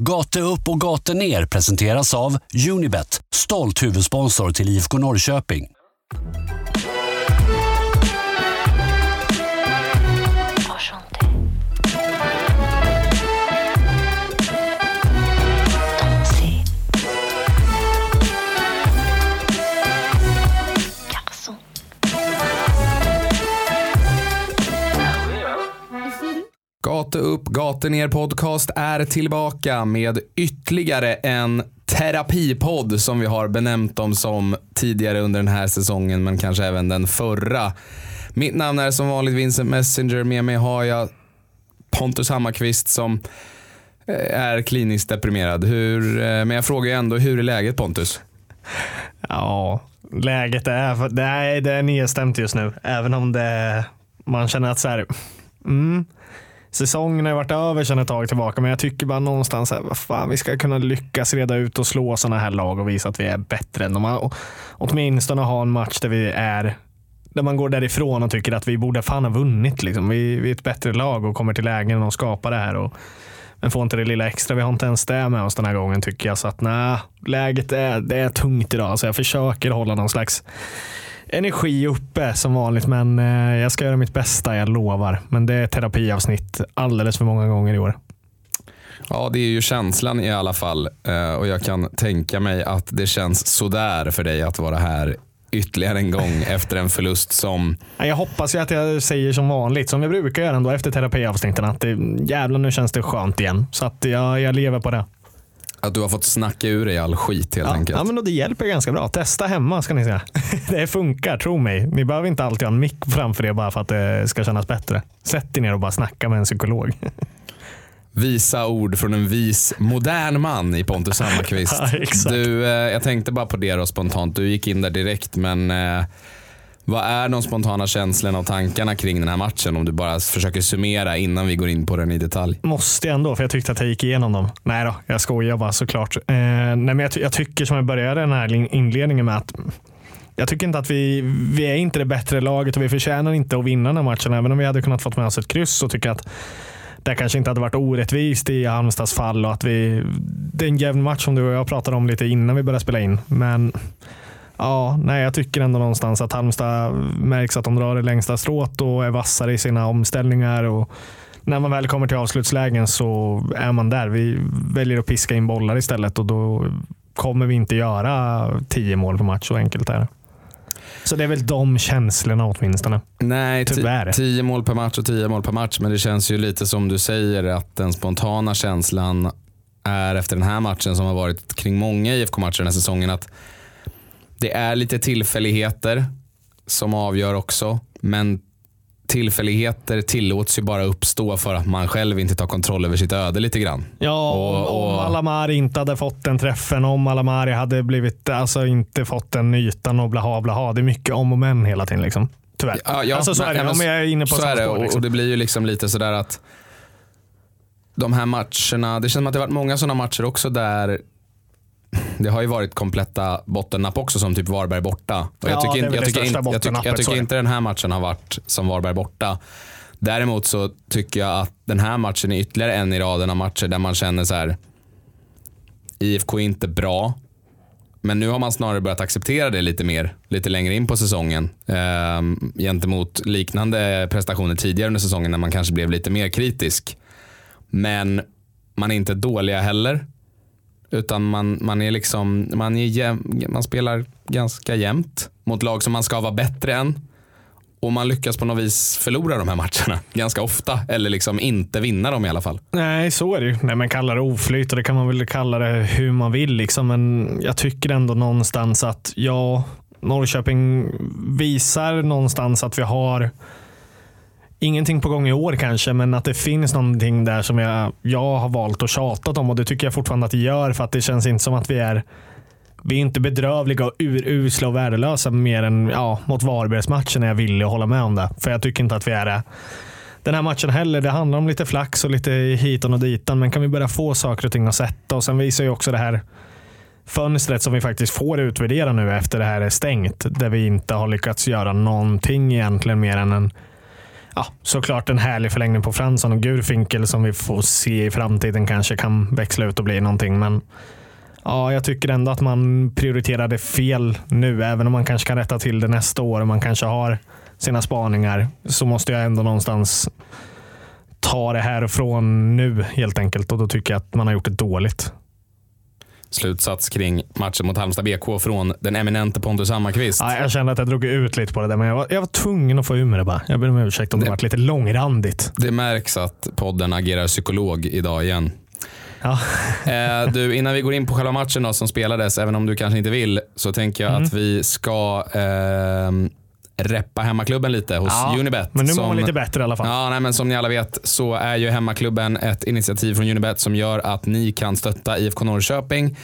Gate upp och gate ner presenteras av Unibet, stolt huvudsponsor till IFK Norrköping. Gate upp, gate ner podcast är tillbaka med ytterligare en terapipodd som vi har benämnt dem som tidigare under den här säsongen men kanske även den förra. Mitt namn är som vanligt Vincent Messenger. Med mig har jag Pontus Hammarkvist som eh, är kliniskt deprimerad. Hur, eh, men jag frågar ju ändå, hur är läget Pontus? Ja, läget är, det är, det är nedstämt just nu. Även om det, man känner att så här, mm, säsongen har varit över sedan ett tag tillbaka. Men jag tycker bara någonstans att fan, vi ska kunna lyckas reda ut och slå sådana här lag och visa att vi är bättre än dem. Och åtminstone ha en match där vi är där man går därifrån och tycker att vi borde fan ha vunnit. Liksom. Vi, vi är ett bättre lag och kommer till lägen och skapar det här. Och, men får inte det lilla extra. Vi har inte ens det med oss den här gången tycker jag. Så att nej, läget är, det är tungt idag. Så jag försöker hålla någon slags energi uppe som vanligt. Men eh, jag ska göra mitt bästa, jag lovar. Men det är terapiavsnitt alldeles för många gånger i år. Ja, det är ju känslan i alla fall. Eh, Och jag kan tänka mig att det känns sådär för dig att vara här ytterligare en gång efter en förlust som... Jag hoppas ju att jag säger som vanligt, som jag brukar göra ändå efter terapiavsnitten, att det, jävlar nu känns det skönt igen. Så att jag, jag lever på det. Att du har fått snacka ur dig all skit helt Ja, enkelt. ja, men det hjälper ganska bra. Testa hemma ska ni säga. Det funkar, tro mig. Ni behöver inte alltid ha en mick framför er bara för att det ska kännas bättre. Sätt er ner och bara snacka med en psykolog. Visa ord från en vis modern man i Pontus Hammarkvist. Ja, du, eh, jag tänkte bara på det då spontant. Du gick in där direkt men eh, vad är de spontana känslorna och tankarna kring den här matchen? Om du bara försöker summera innan vi går in på den i detalj. Måste jag ändå, för jag tyckte att jag gick igenom dem. Nej då, jag skojar bara såklart. Eh, nej, men jag, ty- jag tycker som jag började den här inledningen med att jag tycker inte att vi, vi är inte det bättre laget och vi förtjänar inte att vinna den här matchen. Även om vi hade kunnat fått med oss ett kryss så tycker jag att det kanske inte hade varit orättvist i Halmstads fall. Och att vi, det är en jämn match som du och jag pratade om lite innan vi började spela in. Men ja, nej, jag tycker ändå någonstans att Halmstad märks att de drar det längsta strået och är vassare i sina omställningar. Och när man väl kommer till avslutslägen så är man där. Vi väljer att piska in bollar istället och då kommer vi inte göra tio mål på match. Så enkelt är det. Så det är väl de känslorna åtminstone. Nej, Tyvärr. 10 mål per match och 10 mål per match. Men det känns ju lite som du säger att den spontana känslan är efter den här matchen som har varit kring många IFK-matcher den här säsongen att det är lite tillfälligheter som avgör också. Men tillfälligheter tillåts ju bara uppstå för att man själv inte tar kontroll över sitt öde lite grann. Ja, Och- om, om och- Alamari inte hade fått den träffen, om Alamari hade blivit, alltså inte fått den ytan och blaha blaha. Det är mycket om och men hela tiden. Liksom. Tyvärr. Ja, ja, alltså, så men- är det. men Om jag är inne på så är det. spår. Och, Liksom. och det blir ju liksom lite sådär att de här matcherna, det känns som att det varit många sådana matcher också där det har ju varit kompletta bottennapp också som typ Varberg borta. Och Ja, jag tycker, jag tycker, inte, jag tycker, jag tycker inte den här matchen har varit som Varberg borta. Däremot så tycker jag att den här matchen är ytterligare en i raden av matcher där man känner så här. IFK är inte bra. Men nu har man snarare börjat acceptera det lite mer, lite längre in på säsongen. Eh, gentemot liknande prestationer tidigare under säsongen när man kanske blev lite mer kritisk. Men man är inte dåliga heller. Utan man, man är liksom, man, är jäm, man spelar ganska jämnt mot lag som man ska vara bättre än. Och man lyckas på något vis förlora de här matcherna ganska ofta. Eller liksom inte vinna dem i alla fall. Nej, så är det ju. Nej, men kalla det oflyt och det kan man väl kalla det hur man vill. Liksom. Men jag tycker ändå någonstans att ja, Norrköping visar någonstans att vi har ingenting på gång i år kanske, men att det finns någonting där som jag, jag har valt att tjatat om och det tycker jag fortfarande att det gör för att det känns inte som att vi är vi är inte bedrövliga och urusla och värdelösa mer än ja, mot Varbergsmatchen är jag villig att hålla med om det. För jag tycker inte att vi är det den här matchen heller. Det handlar om lite flax och lite hitan och ditan, men kan vi börja få saker och ting att sätta? Och sen visar ju också det här fönstret som vi faktiskt får utvärdera nu efter det här är stängt, där vi inte har lyckats göra någonting egentligen mer än en ja, såklart en härlig förlängning på Fransson och Gurfinkel som vi får se i framtiden kanske kan växla ut och bli någonting. Men ja, jag tycker ändå att man prioriterade fel nu, även om man kanske kan rätta till det nästa år och man kanske har sina spaningar, så måste jag ändå någonstans ta det härifrån nu helt enkelt och då tycker jag att man har gjort det dåligt. Slutsats kring matchen mot Halmstad BK från den eminente Pontus Hammarkvist. Ja, jag kände att jag drog ut lite på det där, men jag var, jag var tvungen att få ur mig det bara. Jag ber om ursäkt om det, Det- varit lite långrandigt. Det märks att podden agerar psykolog idag igen. Ja. Eh, du, innan vi går in på själva matchen då, som spelades, även om du kanske inte vill, så tänker jag Mm. att vi ska eh, reppa hemmaklubben lite hos Ja, Unibet. Men nu mår man lite bättre i alla fall. Ja, nej, men som ni alla vet så är ju hemmaklubben ett initiativ från Unibet som gör att ni kan stötta IFK Norrköping.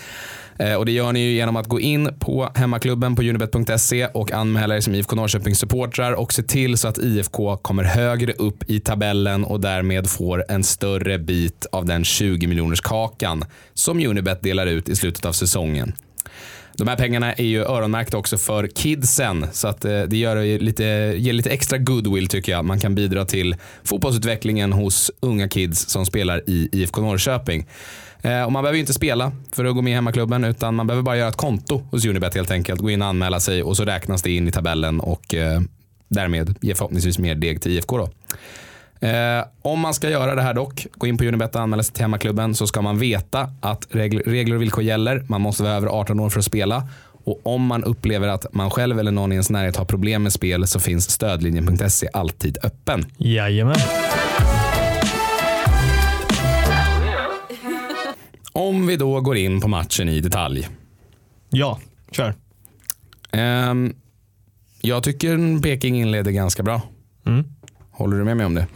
Eh, Och det gör ni ju genom att gå in på hemmaklubben på unibet.se och anmäla er som IFK Norrköpings supportrar och se till så att IFK kommer högre upp i tabellen och därmed får en större bit av den 20 miljoners kakan som Unibet delar ut i slutet av säsongen. De här pengarna är ju öronmärkta också för kidsen så att eh, det gör lite, ger lite extra goodwill tycker jag. Man kan bidra till fotbollsutvecklingen hos unga kids som spelar i IFK Norrköping. Eh, och man behöver ju inte spela för att gå med i hemmaklubben utan man behöver bara göra ett konto hos Unibet helt enkelt. Gå in och anmäla sig och så räknas det in i tabellen och eh, därmed ger förhoppningsvis mer deg till IFK. Då. Eh, om man ska göra det här dock, gå in på Unibet och anmäla sig till hemmaklubben så ska man veta att regler, regler och villkor gäller. Man måste vara över 18 år för att spela. Och om man upplever att man själv eller någon i ens närhet har problem med spel så finns stödlinjen.se alltid öppen. Jajamän. Om vi då går in på matchen i detalj. Ja, kör. Ehm, jag tycker Peking inleder ganska bra. Mm. Håller du med mig om det?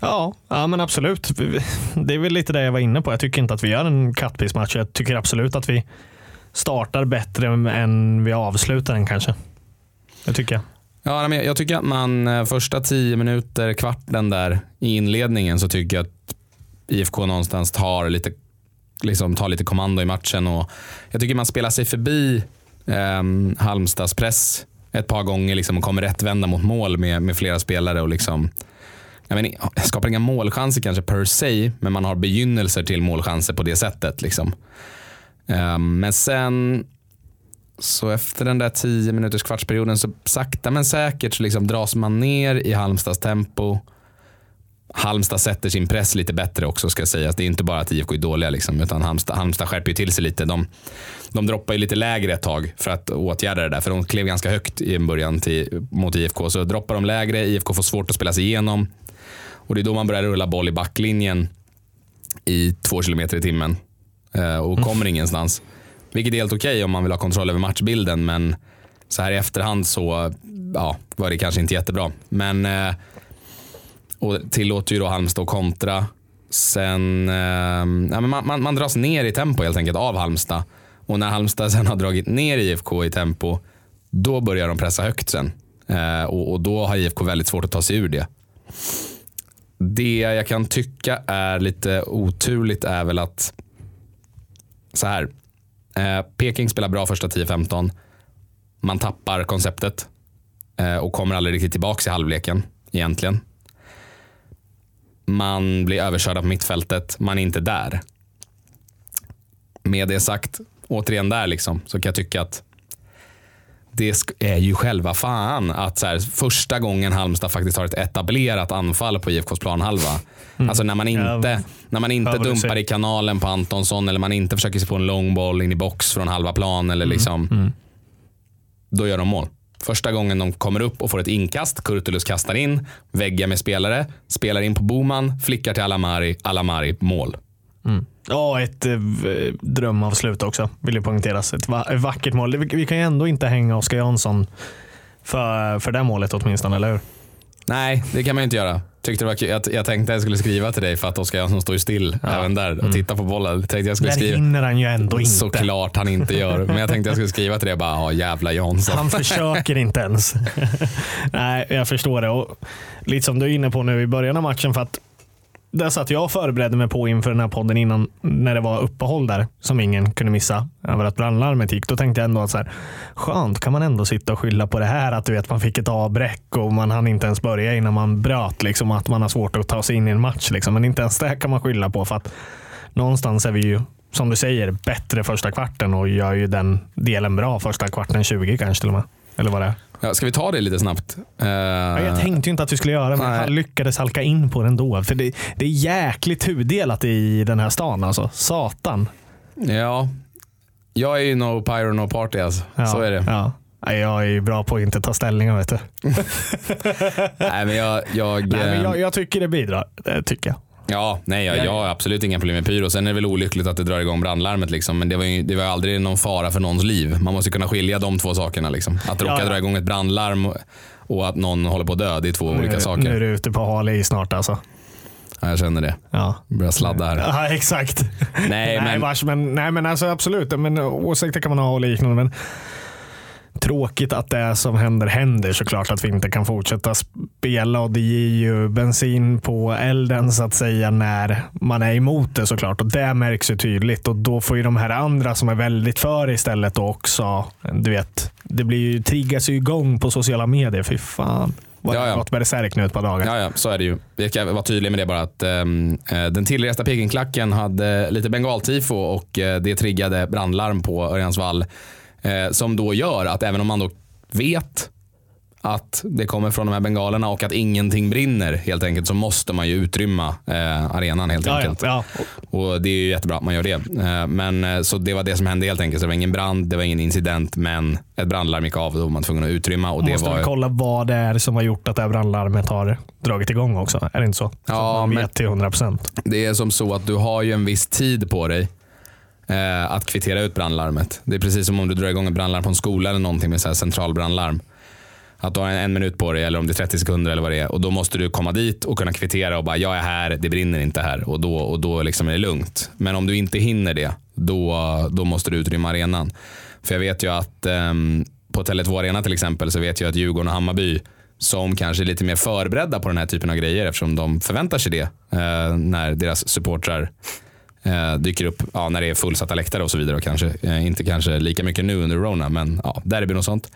Ja, ja, men absolut. Det är väl lite det jag var inne på. Jag tycker inte att vi gör en kattpissmatch. Jag tycker absolut att vi startar bättre än vi avslutar den kanske. Det tycker jag. Ja, men jag tycker att man eh, första tio minuter, kvarten där i inledningen så tycker jag att IFK någonstans tar lite, liksom, tar lite kommando i matchen. Och jag tycker man spelar sig förbi eh, Halmstads press ett par gånger liksom, och kommer rättvända mot mål med, med flera spelare. Och liksom, jag menar, skapar inga målchanser kanske per se, men man har begynnelser till målchanser på det sättet. Liksom. Ehm, men sen så efter den där 10 minuters kvartsperioden så sakta men säkert så liksom dras man ner i Halmstads tempo. Halmstad sätter sin press lite bättre också ska sägas. Det är inte bara att IFK är dåliga liksom, utan Halmstad, Halmstad skärper ju till sig lite. De, de droppar ju lite lägre ett tag för att åtgärda det där. För de klev ganska högt i en början till, mot IFK. Så droppar de lägre, IFK får svårt att spela sig igenom. Och det är då man börjar rulla boll i backlinjen i två kilometer i timmen. Eh, och kommer ingenstans. Vilket är helt okej om man vill ha kontroll över matchbilden. Men så här i efterhand så ja, var det kanske inte jättebra. Men eh, och tillåter ju då Halmstad att kontra. Sen, eh, ja, men man, man, man dras ner i tempo helt enkelt av Halmstad. Och när Halmstad sen har dragit ner IFK i tempo, då börjar de pressa högt sen. Och, och då har IFK väldigt svårt att ta sig ur det. Det jag kan tycka är lite oturligt är väl att så här. Eh, Peking spelar bra första 10-15. Man tappar konceptet eh, och kommer aldrig riktigt tillbaka i halvleken egentligen. Man blir överkörd på mittfältet. Man är inte där. Med det sagt, återigen där liksom, så kan jag tycka att det är ju själva fan att så här, första gången Halmstad faktiskt har ett etablerat anfall på IFKs planhalva. Alltså när man inte, Ja, när man inte dumpar i kanalen på Antonsson eller man inte försöker sig på en lång boll in i box från halva plan. Eller liksom, Då gör de mål. Första gången de kommer upp och får ett inkast, Kurtulus kastar in, väggar med spelare, spelar in på Boman, flickar till Alamari, Alamari, mål. Ja, ett eh, drömavslut också, vill ju poängteras. Ett va- ett vackert mål. Vi, vi kan ju ändå inte hänga Oskar Jansson för, för det målet åtminstone, eller hur? Nej, det kan man ju inte göra. Tyckte det var kul. Jag, jag tänkte jag skulle skriva till dig för att Oskar Jansson står ju still även där och tittar på bollen. Tänkte jag skulle Där skriva. hinner han ju ändå inte. Såklart han inte gör. Men jag tänkte jag skulle skriva till dig bara, ja jävla Jansson. Han försöker inte ens. Nej, jag förstår det. Och lite som du är inne på nu i början av matchen. för att där satt jag och förberedde mig på inför den här podden innan när det var uppehåll där som ingen kunde missa över att brandlarmet gick. Då tänkte jag ändå att så här, skönt kan man ändå sitta och skylla på det här att du vet man fick ett avbräck och man hann inte ens börja innan man bröt. Liksom, att man har svårt att ta sig in i en match. Liksom. Men inte ens det kan man skylla på för att någonstans är vi ju som du säger bättre första kvarten och gör ju den delen bra första kvarten 20 kanske till och med. Eller vad det är. Ja, ska vi ta det lite snabbt? Eh, Ja, Jag tänkte ju inte att vi skulle göra det, men Nej. han lyckades halka in på den ändå. För det, det är jäkligt tudelat i den här stan alltså. Satan. ja, jag är ju no pyro no party alltså. Ja, Så är det. Ja. Jag är ju bra på att inte ta ställningar vet du. Nej, men jag, jag, Nej, men eh, jag, jag tycker det bidrar. Det tycker jag. Ja, nej, jag, jag har absolut inga problem med pyro. Sen är det väl olyckligt att det drar igång brandlarmet. Liksom. Men det var, ju, det var aldrig någon fara för någons liv. Man måste kunna skilja de två sakerna. Liksom. Att råka Ja, dra igång ett brandlarm och- att någon håller på att dö, det är två olika nu, saker. Nu är du ute på hal is snart alltså. Ja, jag känner det. Ja. Börjar sladda här. Ja, exakt. Nej, Nej, men vars, men, nej, men alltså absolut. Men, åsikter kan man ha och liknande. Men tråkigt att det som händer händer såklart. Att vi inte kan fortsätta spela och det ger ju bensin på elden så att säga när man är emot det såklart. Och det märks ju tydligt och då får ju de här andra som är väldigt för istället också, du vet, det blir ju, triggas ju igång på sociala medier. Fy fan. Vad Ja, jag ja. gått berserk nu ett par dagar. Ja, ja, så är det ju. Vi ska vara tydliga med det bara att ehm, eh, den tillresta Pekingklacken hade lite bengaltifo och eh, det triggade brandlarm på Örjansvall. Eh, som då gör att även om man då vet att det kommer från de här bengalerna och att ingenting brinner helt enkelt så måste man ju utrymma eh, arenan helt Ja, ja, enkelt. ja. Och det är ju jättebra att man gör det. Eh, Men eh, så det var det som hände helt enkelt. Så det var ingen brand, det var ingen incident, men ett brandlarm gick av och då var man tvungen att utrymma. Och det Måste var, kolla vad det är som har gjort att det här brandlarmet har dragit igång också? Är det inte så? så Ja, man men- vet till 100 procent. Det är som så att du har ju en viss tid på dig eh, att kvittera ut brandlarmet. Det är precis som om du drar igång ett brandlarm på en skola eller någonting med så här centralbrandlarm. Att du har en, en minut på dig eller om det är 30 sekunder eller vad det är. Och då måste du komma dit och kunna kvittera och bara jag är här, det brinner inte här. Och då, och då liksom är det lugnt. Men om du inte hinner det, då, då måste du utrymma arenan. För jag vet ju att eh, på Tele2 Arena till exempel så vet jag att Djurgården och Hammarby som kanske är lite mer förberedda på den här typen av grejer eftersom de förväntar sig det eh, när deras supportrar Eh, dyker upp ja, när det är fullsatta läktare och så vidare. Och kanske, eh, inte kanske lika mycket nu under Rona, men ja, derbyn och sånt.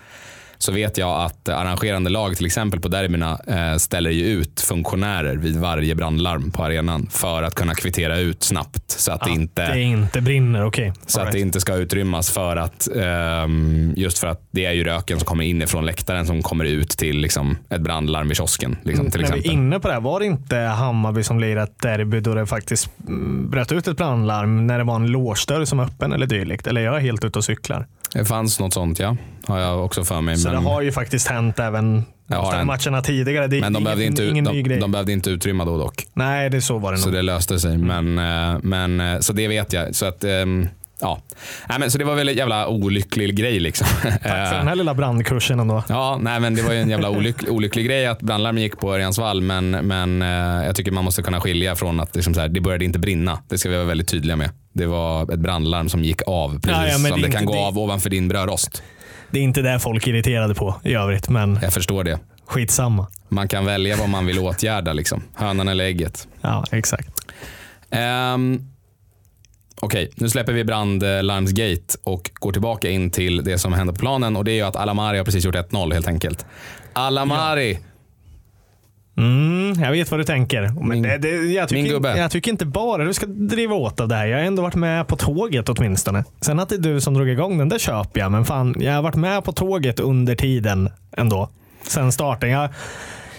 Så vet jag att arrangerande lag, till exempel på derbyna, eh, ställer ju ut funktionärer vid varje brandlarm på arenan för att kunna kvittera ut snabbt så att det inte Det inte brinner, okej. så All att det right. inte ska utrymmas för att ehm, just för att det är ju röken som kommer inifrån läktaren som kommer ut till liksom, ett brandlarm vid kiosken. Liksom, till När vi är inne på det här, var det inte Hammarby som lirade ett derby då det faktiskt mm, bröt ut ett brandlarm när det var en låsdörr som var öppen eller dylikt? Eller jag är helt ute och cyklar. Det fanns något sånt ja, har jag också för mig. Så men, det har ju faktiskt hänt även de en- matcherna tidigare. Det är men de, ingen, behövde inte, ingen de, grej. de behövde inte utrymma då dock. Nej, det så var det Så nog. det löste sig. Men, eh, men, eh, så det vet jag. Så att, ehm, ja. Nej, men, så det var väl en jävla olycklig grej. Liksom. Tack för den här lilla brandkursen ändå. Ja, nej, men det var ju en jävla olycklig, olycklig grej att brandlarmen gick på Örjansvall. Men, men eh, jag tycker man måste kunna skilja från att liksom så här, det började inte brinna. Det ska vi vara väldigt tydliga med. Det var ett brandlarm som gick av precis Ja, ja, som det det, kan gå det- av ovanför din brödrost. Det är inte det folk är irriterade på i övrigt, men Jag förstår det. skitsamma. Man kan välja vad man vill åtgärda. Liksom. Hönan eller ägget. Ja, exakt. Um, Okej, nu släpper vi brandlarmsgate och går tillbaka in till det som hände på planen och det är ju att Alamari har precis gjort 1-0 helt enkelt. Alamari, Mm, jag vet vad du tänker. Men Min- det, det, jag, tycker, min gubbe. jag tycker inte bara du ska driva åt av det här. Jag har ändå varit med på tåget åtminstone. Sen att det är du som drog igång den, det köper jag. Men fan, jag har varit med på tåget under tiden ändå. Sen starten. Jag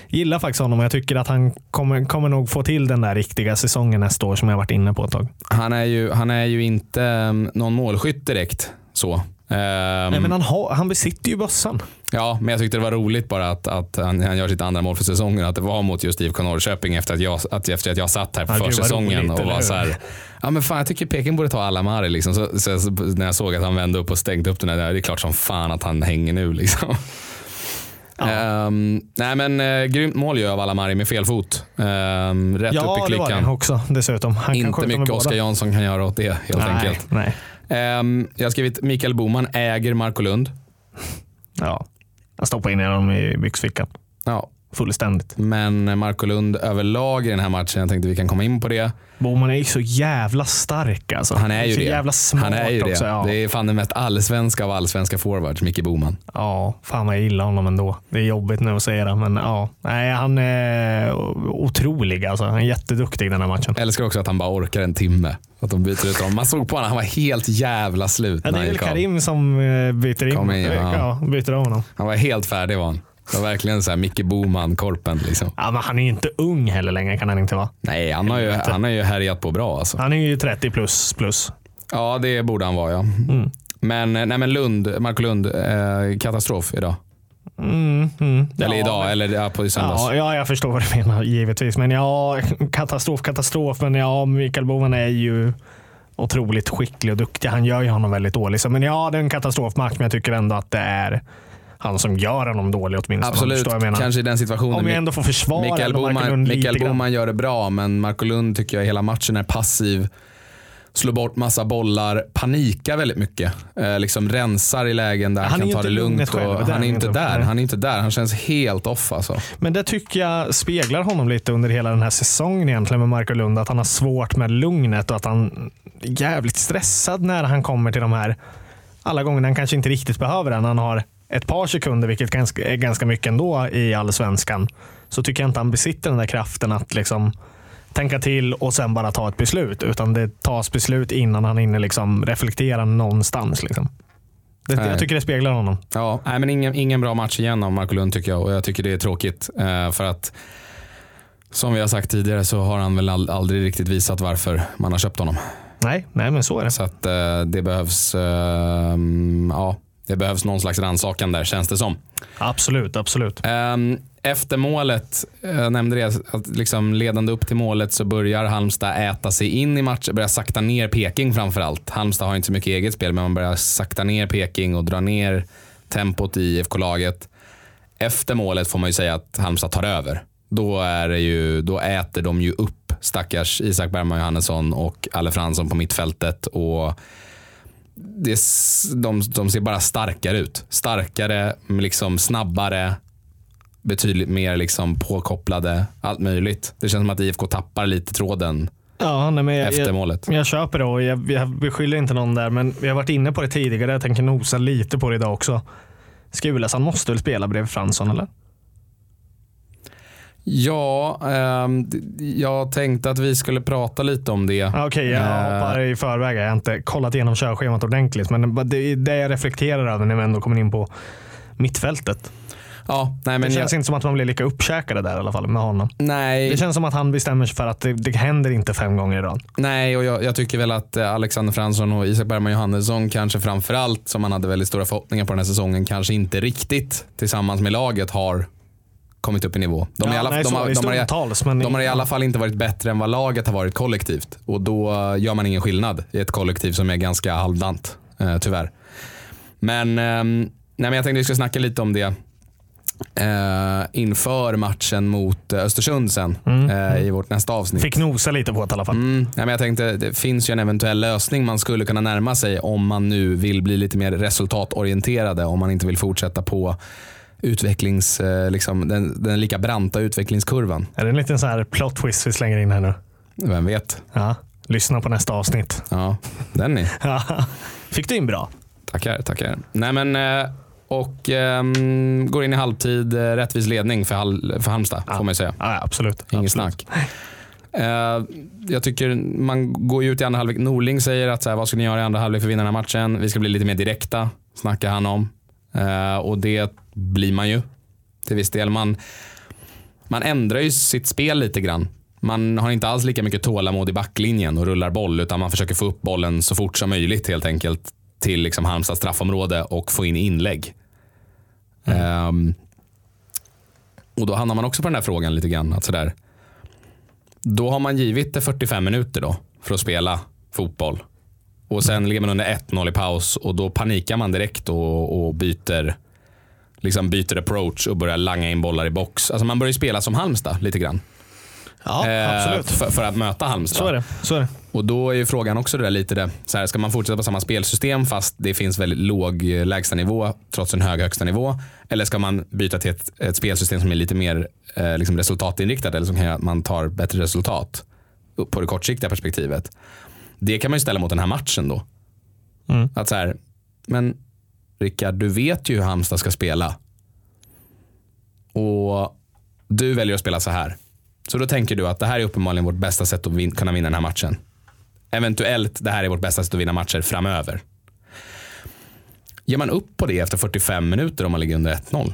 gillar faktiskt honom och jag tycker att han kommer, kommer nog få till den där riktiga säsongen nästa år som jag varit inne på ett tag. han är ju, han är ju inte um, någon målskytt direkt. Så. Ehm, Nej, men han, har, han besitter ju bössan. Ja, men jag tyckte det var roligt bara att, att han, han gör sitt andra mål för säsongen. Att det var mot just IFK Norrköping efter att jag, att, efter att jag satt här på Ja, försäsongen roligt, och var så här. Ja men fan jag tycker Peking borde ta Alamari liksom. Så, så, så, när jag såg att han vände upp och stängde upp den där, det är klart som fan att han hänger nu liksom. Ehm, nej men eh, grymt mål ju av Alamari med fel fot. Ehm, rätt Ja, upp i det var klickan. det också dessutom. Han Inte mycket. Oskar Jansson kan göra åt det helt nej, enkelt. Nej. Ehm, jag har skrivit Mikael Boman äger Marko Lund. Ja. Jag stoppar in honom i byxfickan. Ja, fullständigt. Men Marco Lund överlag i den här matchen, jag tänkte vi kan komma in på det. Boman är ju så jävla stark alltså. Han är ju så det. jävla smart Han är ju det. också. Ja. Det är fan den mest allsvenska av allsvenska forwards, Micke Boman. ja, fan vad jag gillar honom ändå. Det är jobbigt nu att säga det, men ja. Nej, han är otrolig alltså. Han är jätteduktig den här matchen. Jag älskar också att han bara orkar en timme. Att de byter ut honom. Man såg på honom, han var helt jävla slut Ja, det är väl. Karim som eh, byter in. Kom in, ja. ja, byter av honom. Han var helt färdig var han. Det var verkligen så här Micke Boman-korpen liksom. Ja, men han är ju inte ung heller längre kan han inte vara. Nej, han har ju, han har ju härjat på bra alltså. Han är ju 30 plus plus. Ja, det borde han vara ja. Mm. Men, nej, men Lund, Marco Lund, eh, katastrof idag. Mm, mm. Eller Ja, idag, men- eller ja, på söndags. Ja, ja, jag förstår vad du menar givetvis. Men ja, katastrof, katastrof. Men ja, Mikael Boman är ju otroligt skicklig och duktig. Han gör ju honom väldigt dålig. Så, men ja, det är en katastrofmatch, men jag tycker ändå att det är han som gör honom dålig åtminstone. Absolut, jag menar. kanske i den situationen. Om jag ändå får försvara Mikael Boman, Mikael. Boman gör det bra, men Marco Lund tycker jag hela matchen är passiv. Slår bort massa bollar, panikar väldigt mycket. Eh, liksom rensar i lägen där han, kan ta det lugnt. själv, och, han är inte där. Han är inte där. Han känns helt off alltså. Men det tycker jag speglar honom lite under hela den här säsongen egentligen med Marco Lund. Att han har svårt med lugnet och att han är jävligt stressad när han kommer till de här alla gånger han kanske inte riktigt behöver den. Han har ett par sekunder, vilket är ganska mycket ändå i allsvenskan. Så tycker jag inte han besitter den där kraften att liksom tänka till och sen bara ta ett beslut. Utan det tas beslut innan han hinner liksom reflektera någonstans. Liksom. Det, jag tycker det speglar honom. Ja, nej, men ingen, ingen bra match igen av Marco Lund tycker jag och jag tycker det är tråkigt. Eh, för att som vi har sagt tidigare så har han väl ald- aldrig riktigt visat varför man har köpt honom. Nej, nej men så är det. Så att eh, det behövs eh, ja, det behövs någon slags rannsakan där känns det som. Absolut, absolut. Ehm, Efter målet, jag nämnde det, att liksom ledande upp till målet så börjar Halmstad äta sig in i matchen, börjar sakta ner Peking framförallt. Halmstad har inte så mycket eget spel, men man börjar sakta ner Peking och dra ner tempot i IFK-laget. Efter målet får man ju säga att Halmstad tar över. Då, är det ju, då äter de ju upp stackars Isak Bergman Johannesson och Alle Fransson på mittfältet. Och det, de, de ser bara starkare ut. Starkare, liksom snabbare, betydligt mer liksom påkopplade, allt möjligt. Det känns som att IFK tappar lite tråden Ja, nej, men jag, efter jag, målet. jag köper det och jag, jag beskyller inte någon där, men vi har varit inne på det tidigare. Jag tänker nosa lite på det idag också. Skulas, han måste väl spela bredvid Fransson eller? Ja, d- jag tänkte att vi skulle prata lite om det. Okej, jag Eh. hoppar i förväg. Jag har inte kollat igenom körschemat ordentligt, men det det jag reflekterar över när vi ändå kommer in på mittfältet. Ja, nej, Det men känns jag, inte som att man blir lika uppkäkade där i alla fall med honom. nej, Det känns som att han bestämmer sig för att det, det händer inte fem gånger i rad. nej, och jag, jag tycker väl att eh, Alexander Fransson och Isak Bergman Johannesson kanske framförallt, som man hade väldigt stora förhoppningar på den här säsongen, kanske inte riktigt tillsammans med laget har kommit upp i nivå. De, alla, nej, har, i de, har, stundtals, men de har i alla fall inte varit bättre än vad laget har varit kollektivt. Och då eh, gör man ingen skillnad i ett kollektiv som är ganska halvdant, eh, tyvärr. Men, ehm, nej, men jag tänkte vi skulle snacka lite om det eh, inför matchen mot eh, Östersund sen eh, i vårt nästa avsnitt. Fick nosa lite på det i alla fall. Mm, nej, men jag tänkte det finns ju en eventuell lösning man skulle kunna närma sig om man nu vill bli lite mer resultatorienterade. Om man inte vill fortsätta på utvecklings, eh, liksom, den, den lika branta utvecklingskurvan. Är det en liten så här plot twist vi slänger in här nu? Vem vet? Ja. Lyssna på nästa avsnitt. Ja, den. Ja. Fick du in bra? Tackar, tackar. Nej, men, eh, och ehm, går in i halvtid, eh, rättvis ledning för, Hal- för Halmstad får man ju säga. Ja, absolut. Inget absolut. snack. Jag tycker man går ju ut i andra halvlek. Norling säger att så här, vad ska ni göra i andra halvlek för att vinna den här matchen? Vi ska bli lite mer direkta, snackar han om. Eh, och det blir man ju till viss del. Man, man ändrar ju sitt spel lite grann. Man har inte alls lika mycket tålamod i backlinjen och rullar boll utan man försöker få upp bollen så fort som möjligt helt enkelt till liksom Halmstads straffområde och få in inlägg. Ehm, och då hamnar man också på den här frågan lite grann. Att sådär, då har man givit det 45 minuter då för att spela fotboll. Och sen ligger man under 1-0 i paus och då panikar man direkt och, och byter, liksom byter approach och börjar langa in bollar i box. Alltså man börjar spela som Halmstad lite grann. Ja, eh, absolut. för, för att möta Halmstad. Så är det. Så är det. Och då är ju frågan också det där lite det, så här, ska man fortsätta på samma spelsystem fast det finns väldigt låg eh, lägstanivå trots en hög högsta nivå? Eller ska man byta till ett, ett spelsystem som är lite mer eh, liksom resultatinriktat eller som kan göra att man tar bättre resultat på det kortsiktiga perspektivet? Det kan man ju ställa mot den här matchen då. Mm. Att så här, men Rickard, du vet ju hur Halmstad ska spela. Och du väljer att spela så här. Så då tänker du att det här är uppenbarligen vårt bästa sätt att vin- kunna vinna den här matchen. Eventuellt det här är vårt bästa sätt att vinna matcher framöver. Ger man upp på det efter 45 minuter om man ligger under 1-0?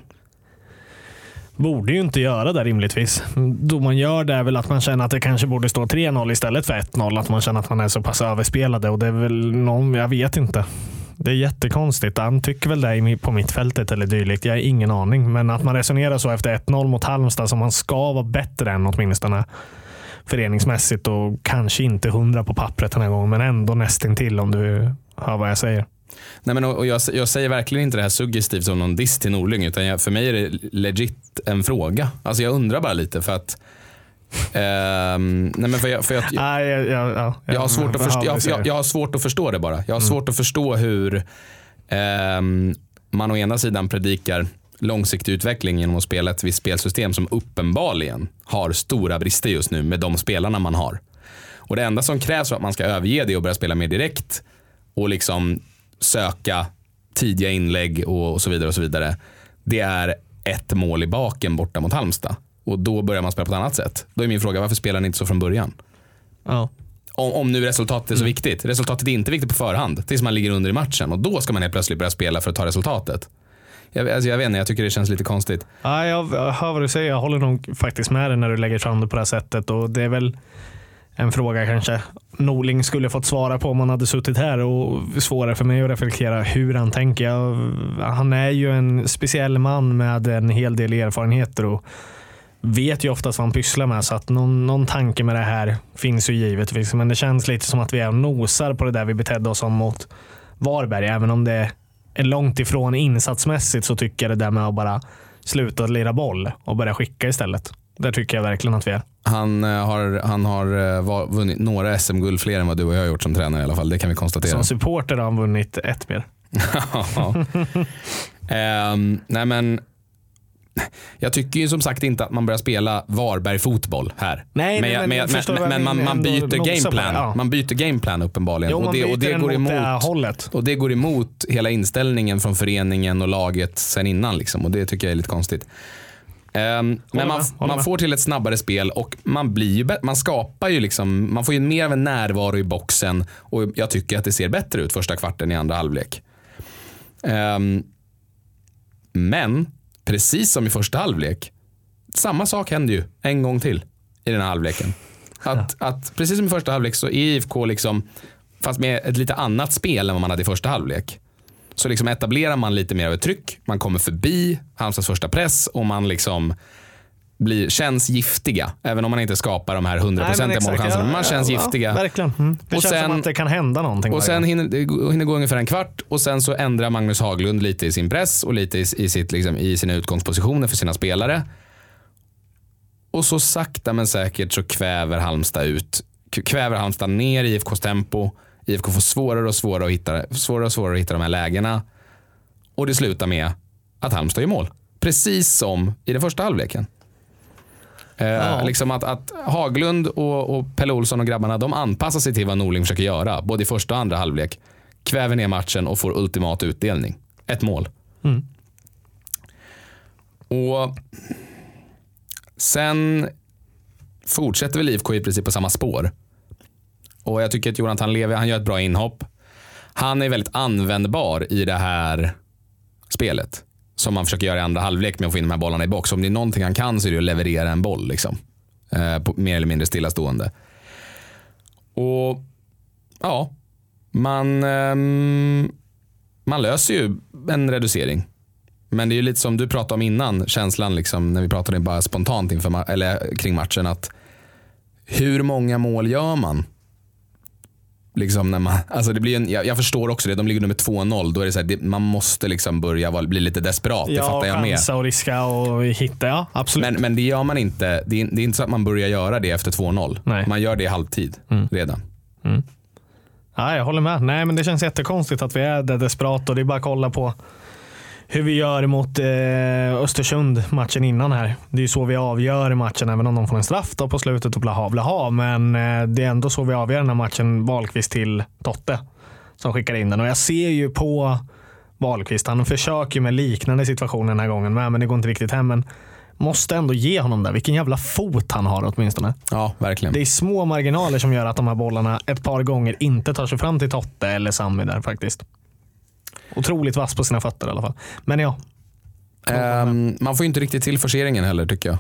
Borde ju inte göra det rimligtvis. Då man gör det är väl att man känner att det kanske borde stå 3-0 istället för 1-0. Att man känner att man är så pass överspelade och det är väl någon, jag vet inte. Det är jättekonstigt. Han tycker väl det på mittfältet eller dylikt. Jag har ingen aning. Men att man resonerar så efter 1-0 mot Halmstad som man ska vara bättre än åtminstone föreningsmässigt och kanske inte 100 på pappret den här gången, men ändå nästintill om du hör vad jag säger. Nej, men, och jag, jag säger verkligen inte det här suggestivt som någon diss till Norling utan jag, för mig är det legit en fråga. Alltså jag undrar bara lite för att nej men för jag, för jag, Nej, jag, jag, ja, Jag har, svårt att förstå, jag, har svårt att förstå det bara. Jag har svårt att förstå hur ehm, man å ena sidan predikar långsiktig utveckling genom att spela ett visst spelsystem som uppenbarligen har stora brister just nu med de spelarna man har. Och Det enda som krävs för att man ska överge det och börja spela mer direkt och liksom söka tidiga inlägg och, och så vidare och så vidare. Det är ett mål i baken borta mot Halmstad. Och då börjar man spela på ett annat sätt. Då är min fråga, varför spelar ni inte så från början? Ja. Om, om nu resultatet är så viktigt. Resultatet är inte viktigt på förhand tills man ligger under i matchen och då ska man helt plötsligt börja spela för att ta resultatet. Jag, alltså jag vet inte, jag tycker det känns lite konstigt. Ja, jag hör vad du säger. Jag håller nog faktiskt med dig när du lägger fram det på det här sättet. Och det är väl en fråga kanske Norling skulle fått svara på om han hade suttit här och svårare för mig att reflektera hur han tänker. Jag, han är ju en speciell man med en hel del erfarenheter och vet ju oftast vad han pysslar med så att någon, någon tanke med det här finns ju givetvis. Men det känns lite som att vi är och nosar på det där vi betedde oss om mot Varberg. Även om det är långt ifrån insatsmässigt så tycker jag det där med att bara sluta lira boll och börja skicka istället. Där tycker jag verkligen att vi är. Han eh, har, han har eh, vunnit några SM-guld fler än vad du och jag har gjort som tränare i alla fall. Det kan vi konstatera. Som supporter har han vunnit ett mer. Ehm, nej men, jag tycker ju som sagt inte att man börjar spela Varberg fotboll här. Nej, men, men men, men, men, man, man byter gameplan. det, ja. Man byter gameplan uppenbarligen. Jo, och, det, och, det går mot det emot, hållet. och det går emot hela inställningen från föreningen och laget sen innan. Liksom, och det tycker jag är lite konstigt. Ehm, men man, man får till ett snabbare spel och man blir ju man skapar ju liksom, man får ju mer av en närvaro i boxen och jag tycker att det ser bättre ut första kvarten i andra halvlek. Ehm, men precis som i första halvlek, samma sak händer ju en gång till i den här halvleken. Att, att precis som i första halvlek så är IFK liksom, fast med ett lite annat spel än vad man hade i första halvlek. Så liksom etablerar man lite mer av ett tryck, man kommer förbi Halmstads första press och man liksom blir, känns giftiga. Även om man inte skapar de här 100% målchanserna. Men man känns giftiga. verkligen. Mm. Det Och känns sen- som att det kan hända någonting. Och sen hinner det hinner gå ungefär en kvart och sen så ändrar Magnus Haglund lite i sin press och lite i, i, sitt, liksom, i sina utgångspositioner för sina spelare. Och så sakta men säkert så kväver Halmstad ut. Kväver Halmstad ner i IFKs tempo. IFK får svårare och svårare att hitta, svårare och svårare att hitta de här lägena. Och det slutar med att Halmstad gör mål. Precis som i den första halvleken. Eh, Ja. liksom att, att Haglund och, och Pelle Olsson och grabbarna de anpassar sig till vad Norling försöker göra. Både i första och andra halvlek. Kväver ner matchen och får ultimat utdelning. Ett mål. Mm. Och Sen fortsätter väl IFK i princip på samma spår. Och jag tycker att Jonathan Levi, han gör ett bra inhopp. Han är väldigt användbar i det här spelet. Som man försöker göra i andra halvlek med att få in de här bollarna i box. Om det är någonting han kan så är det att leverera en boll. Liksom. Eh, på, mer eller mindre stillastående. Och ja, man, eh, man löser ju en reducering. Men det är ju lite som du pratade om innan, känslan liksom, när vi pratade bara spontant inför, eller kring matchen. att Hur många mål gör man? Liksom när man, alltså det blir en, jag, jag förstår också det, de ligger nummer 2-0. Då är det så här, det, man måste liksom börja vara- bli lite desperat. det Ja, fattar jag med. och riska och hitta. Ja, absolut. Men, men det gör man inte. Det är, det är inte så att man börjar göra det efter 2-0. Nej. Man gör det i halvtid redan. Ja, jag håller med. Nej, men det känns jättekonstigt att vi är där desperat och det är bara att kolla på hur vi gör mot eh, Östersund matchen innan här. Det är ju så vi avgör matchen, även om de får en straff då på slutet och blaha blaha. Men eh, det är ändå så vi avgör den här matchen. Wahlqvist till Totte som skickar in den och jag ser ju på Wahlqvist. Han försöker med liknande situationer den här gången med, men det går inte riktigt hem. Men måste ändå ge honom det. Vilken jävla fot han har åtminstone. Ja, verkligen. Det är små marginaler som gör att de här bollarna ett par gånger inte tar sig fram till Totte eller Sami där faktiskt. Otroligt vass på sina fötter i alla fall. Men ja, Ehm, man får ju inte riktigt till forceringen heller tycker jag.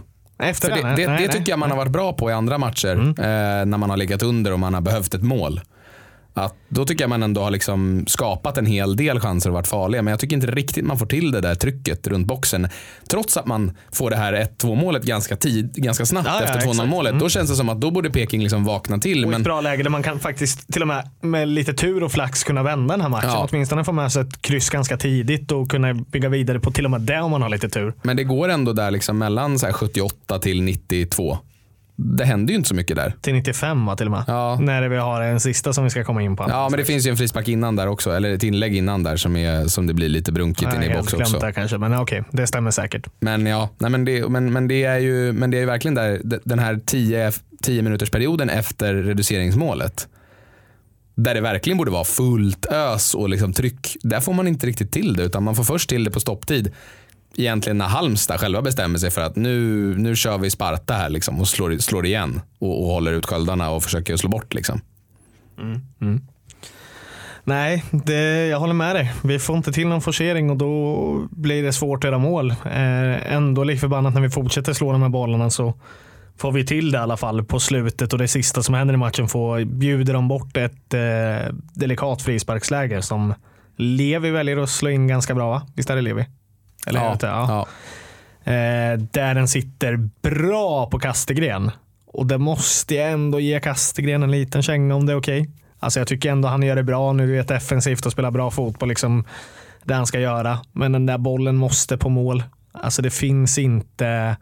efter För den. det, nej, det nej, tycker jag man har varit bra på i andra matcher. Eh, när man har legat under och man har behövt ett mål. Att då tycker jag man ändå har liksom skapat en hel del chanser och varit farliga. Men jag tycker inte riktigt man får till det där trycket runt boxen. Trots att man får det här 1-2 målet ganska, tid, ganska snabbt Ja, ja, efter 2-0 exakt. målet. Då känns det som att då borde Peking liksom vakna till. Och Men ett bra läge där man kan faktiskt till och med med lite tur och flax kunna vända den här matchen. Ja. Åtminstone få med sig ett kryss ganska tidigt och kunna bygga vidare på till och med det om man har lite tur. Men det går ändå där liksom mellan så här 78 till 92. Det händer ju inte så mycket där. Till 95 va, till och med. Ja. När vi har en sista som vi ska komma in på. Ja, men det finns ju en frispark innan där också. Eller ett inlägg innan där som, är, som det blir lite brunkigt inne i box också. där kanske, men okej, det stämmer säkert. Men ja, nej, men, det, men, men, det är ju, men det är ju verkligen där, den här 10, 10 minuters perioden efter reduceringsmålet. Där det verkligen borde vara fullt ös och liksom tryck. Där får man inte riktigt till det utan man får först till det på stopptid. Egentligen när Halmstad själva bestämmer sig för att nu, nu kör vi Sparta här liksom och slår, slår igen och, och håller ut sköldarna och försöker slå bort. Liksom. Mm. Mm. Nej, det, jag håller med dig. Vi får inte till någon forcering och då blir det svårt att göra mål. Eh, ändå lik förbannat när vi fortsätter slå de här bollarna så får vi till det i alla fall på slutet och det sista som händer i matchen får, bjuder de bort ett eh, delikat frisparksläge som Levi väljer att slå in ganska bra va? Visst är det Levi? Eller är det ja. ja. Eh, där den sitter bra på Kastegren. Och det måste jag ändå ge Kastegren en liten känga om det är okej. Alltså jag tycker ändå han gör det bra nu, vet defensivt och spelar bra fotboll. Liksom det han ska göra. Men den där bollen måste på mål. Alltså det finns inte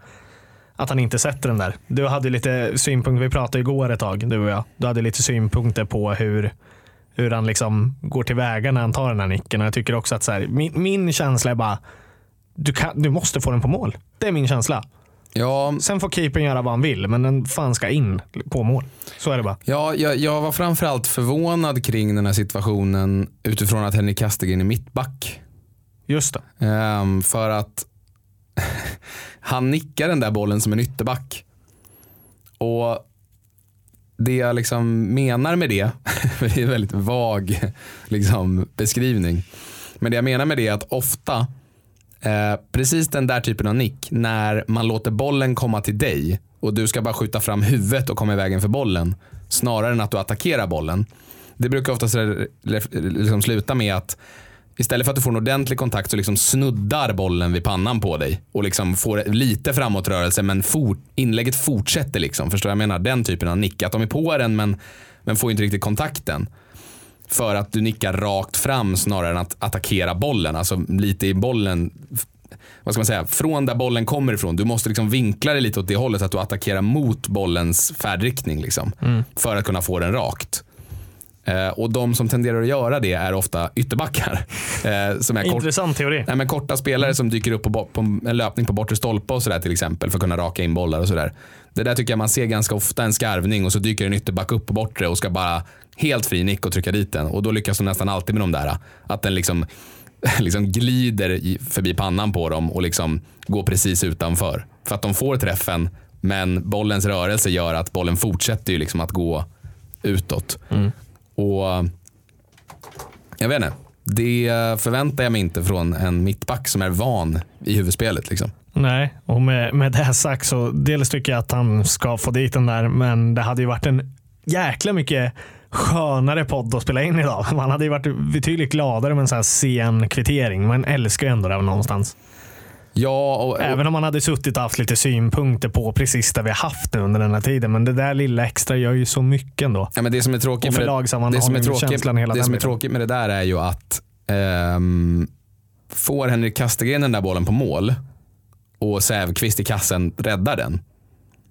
att han inte sätter den där. Du hade lite synpunkter, vi pratade igår ett tag, du och jag. Du hade lite synpunkter på hur, hur han liksom går tillväga när han tar den här nicken. Och jag tycker också att så här, min, min känsla är bara, du, kan, du måste få den på mål. Det är min känsla. ja, Sen får keepern göra vad han vill, men den fan ska in på mål. Så är det bara. Ja, jag, jag var framförallt förvånad kring den här situationen utifrån att Henrik Kastegren är mittback. Just det. Ehm, för att han nickar den där bollen som en ytterback. Och det jag liksom menar med det, för det är en väldigt vag liksom, beskrivning. Men det jag menar med det är att ofta, eh, precis den där typen av nick, när man låter bollen komma till dig och du ska bara skjuta fram huvudet och komma i vägen för bollen, snarare än att du attackerar bollen. Det brukar oftast liksom sluta med att Istället för att du får en ordentlig kontakt så liksom snuddar bollen vid pannan på dig och liksom får lite framåtrörelse men for, inlägget fortsätter. Liksom, förstår jag menar? Den typen av nick. Att de är på den men, men får inte riktigt kontakten. För att du nickar rakt fram snarare än att attackera bollen. Alltså lite i bollen. Vad ska man säga? Från där bollen kommer ifrån. Du måste liksom vinkla dig lite åt det hållet så att du attackerar mot bollens färdriktning. Liksom, För att kunna få den rakt. Eh, och de som tenderar att göra det är ofta ytterbackar. Eh, som är kort, Intressant teori. nej, men korta spelare som dyker upp på, på en löpning på bortre stolpe och sådär till exempel för att kunna raka in bollar och sådär. Det där tycker jag man ser ganska ofta, en skarvning och så dyker en ytterback upp på bortre och ska bara helt fri nick och trycka dit den. Och då lyckas de nästan alltid med de där. Att den liksom, liksom glider förbi pannan på dem och liksom går precis utanför. För att de får träffen men bollens rörelse gör att bollen fortsätter ju liksom att gå utåt. Och jag vet inte. Det förväntar jag mig inte från en mittback som är van i huvudspelet. Liksom. Nej, och med, med det sagt så dels tycker jag att han ska få dit den där, men det hade ju varit en jäkla mycket skönare podd att spela in idag. Man hade ju varit betydligt gladare med en sån här sen kvittering. Man älskar ju ändå det någonstans. Ja, och, och, Även om man hade suttit och haft lite synpunkter på precis det vi har haft nu under den här tiden. Men det där lilla extra gör ju så mycket ändå. ja, men det som är tråkigt Och för det som är tråkigt, det som är med det där är ju att ehm, får Henrik Kastegren den där bollen på mål och Sävqvist i kassen räddar den.